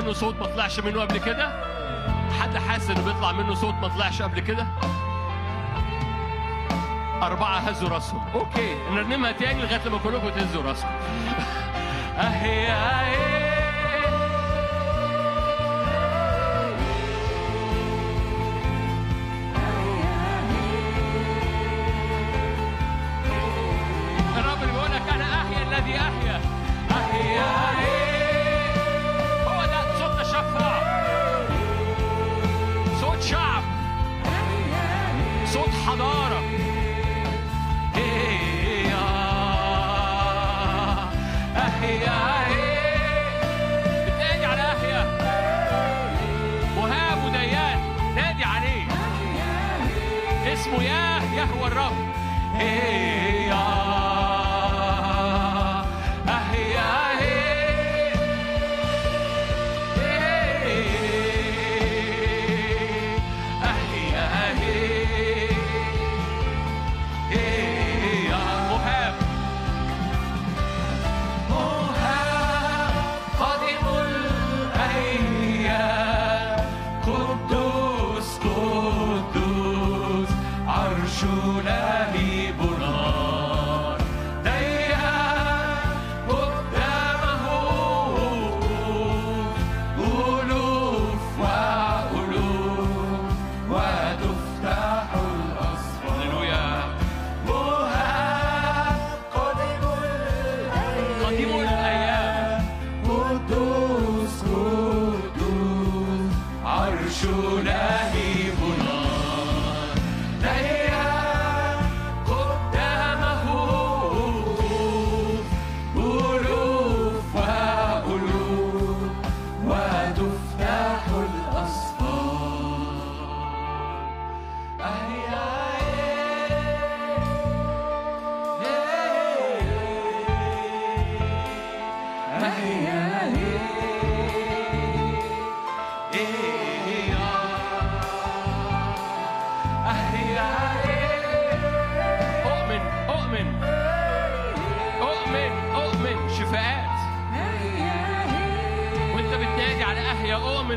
منه صوت ما طلعش منه قبل كده؟ حد حاسس إنه بيطلع منه صوت ما طلعش قبل كده؟ أربعة هزوا راسهم. أوكي نرنمها تاني لغاية لما كلكم تهزوا راسكم. أهي أهي. الرب بيقول لك أنا أحيا الذي أحيا. أهي. اسمه ياه يهوى الرب. هي أهي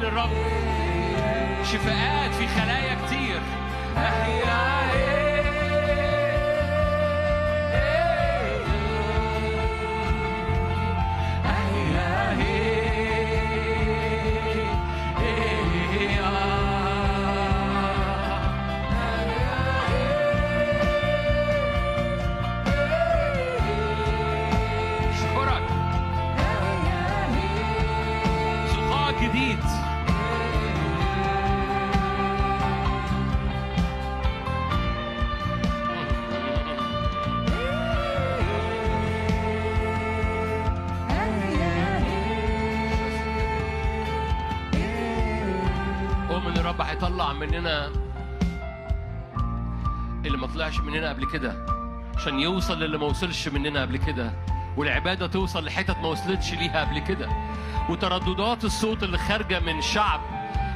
الرب شفاءات في خلايا كتير. أهيا هيطلع مننا اللي ما طلعش مننا قبل كده عشان يوصل للي ما وصلش مننا قبل كده والعبادة توصل لحتت ما وصلتش ليها قبل كده. وترددات الصوت اللي خارجة من شعب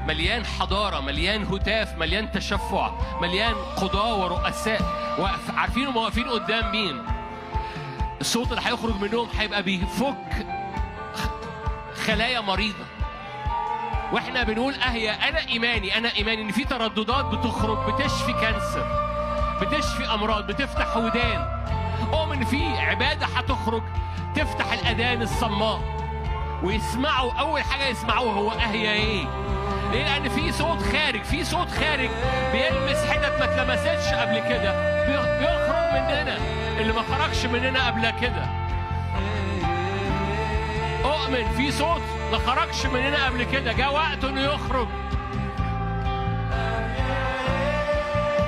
مليان حضارة مليان هتاف مليان تشفع مليان قضاة ورؤساء. عارفين هم واقفين قدام مين؟ الصوت اللي هيخرج منهم هيبقى بيفك خلايا مريضة. وإحنا بنقول اهي أنا ايماني أنا ايماني ان في ترددات بتخرج بتشفي كانسر بتشفي امراض بتفتح ودان. اؤمن في عبادة هتخرج تفتح الأذان الصماء. ويسمعوا أول حاجة يسمعوها هو اهيا إيه؟ ليه لأن في صوت خارج في صوت خارج بيلمس حتت ما اتلمستش قبل كده. بي- بيخرج مننا اللي ما خرجش مننا قبل كده. اؤمن في صوت ما خرجش مننا قبل كده. جاء وقت انه يخرج.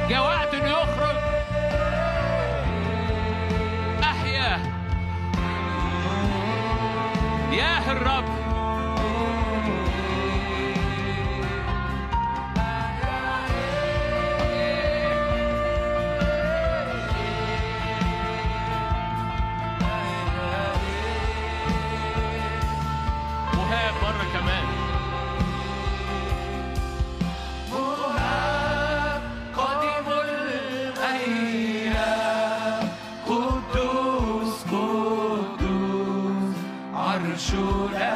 جاء وقت انه يخرج. أحيا. ياه الرب. should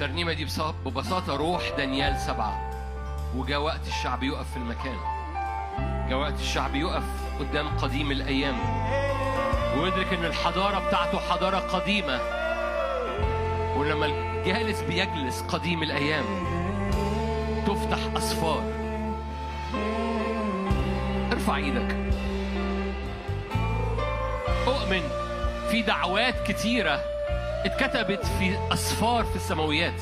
الترنيمة دي ببساطة روح دانيال سبعة. وجاء وقت الشعب يقف في المكان. جاء وقت الشعب يقف قدام قديم الأيام. ويدرك إن الحضارة بتاعته حضارة قديمة. ولما الجالس بيجلس قديم الأيام تفتح أسفار. ارفع إيدك. أؤمن في دعوات كتيرة. اتكتبت في أسفار في السماويات.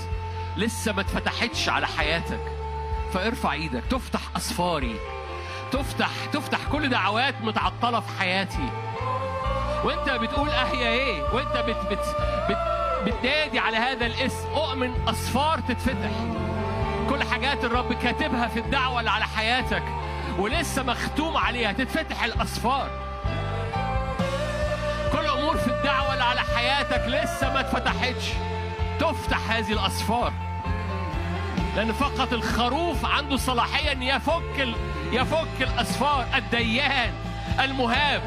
لسه ما اتفتحتش على حياتك. فارفع إيدك. تفتح أسفاري تفتح تفتح كل دعوات متعطلة في حياتي. وانت بتقول اهيا إيه؟ وانت بت بت بت بتنادي على هذا الاسم. أؤمن اسفار تتفتح. كل حاجات الرب كاتبها في الدعوة اللي على حياتك. ولسه مختوم عليها. تتفتح الاسفار كل امور في الدعوة اللي على حياتك لسه ما اتفتحتش. تفتح هذه الاسفار لأن فقط الخروف عنده صلاحية إن يفك ال... يفك الاسفار الديان المهاب.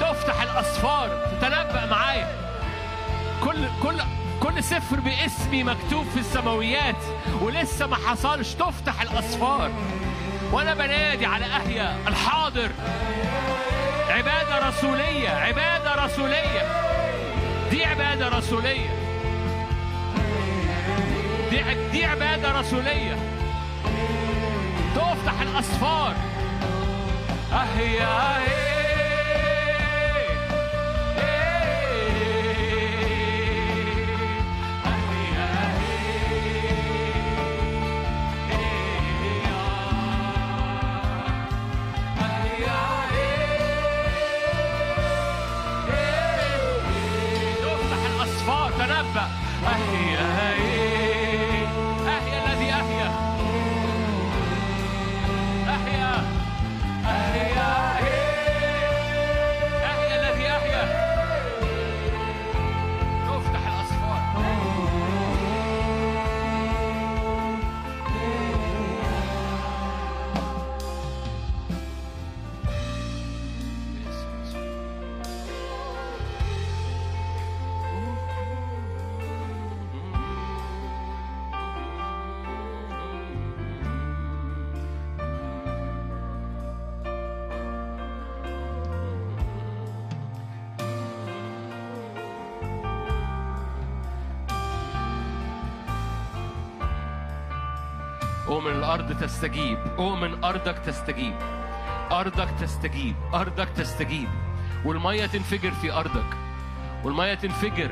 تفتح الاسفار تتنبأ معايا. كل كل كل سفر باسمي مكتوب في السماويات ولسه ما حصلش. تفتح الاسفار وأنا بنادي على أهيا الحاضر. عباده رسولية عبادة رسولية. دي عبادة رسولية. دي دي عبادة رسولية. تفتح الأسفار. اهيا إيه أؤمن الأرض تستجيب أؤمن أرضك تستجيب. أرضك تستجيب أرضك تستجيب. والمية تنفجر في أرضك. والمية تنفجر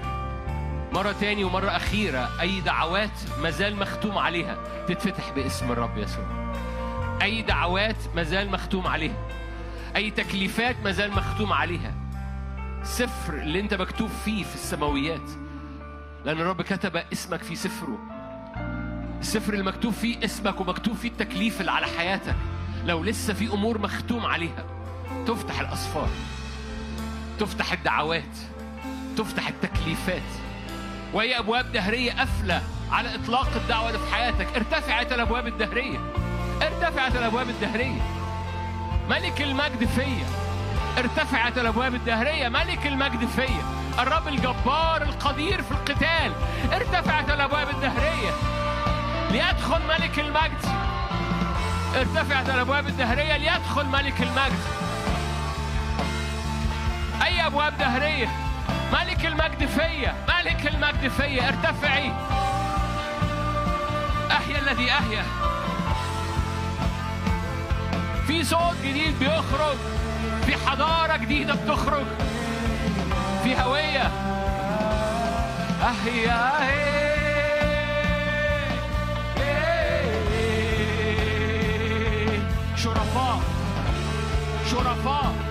مرة تاني ومرة أخيرة. أي دعوات مازال مختوم عليها. تتفتح باسم الرب يسوع. أي دعوات مازال مختوم عليها. أي تكليفات مازال مختوم عليها. سفر اللي أنت مكتوب فيه في السماويات. لأن الرب كتب اسمك في سفره. السفر اللي مكتوب فيه اسمك ومكتوب فيه التكليف اللي على حياتك. لو لسه في أمور مختوم عليها تفتح الأسفار تفتح الدعوات تفتح التكليفات. وهي أبواب دهرية قافلة على إطلاق الدعوة اللي في حياتك. ارتفعت الأبواب الدهرية. ارتفعت الأبواب الدهرية. ملك المجد فيا. ارتفعت الأبواب الدهرية. ملك المجد فيا. الرب الجبار القدير في القتال. ارتفعت الأبواب الدهرية. ليدخل ملك المجد. ارتفعت الأبواب الدهرية ليدخل ملك المجد. أي أبواب دهرية؟ ملك المجد فيا ملك المجد فيا ارتفعي. أحيا الذي أحيا. في صوت جديد بيخرج في حضارة جديدة بتخرج. في هوية. أحيا شرفاء Chorofó, Chorofó.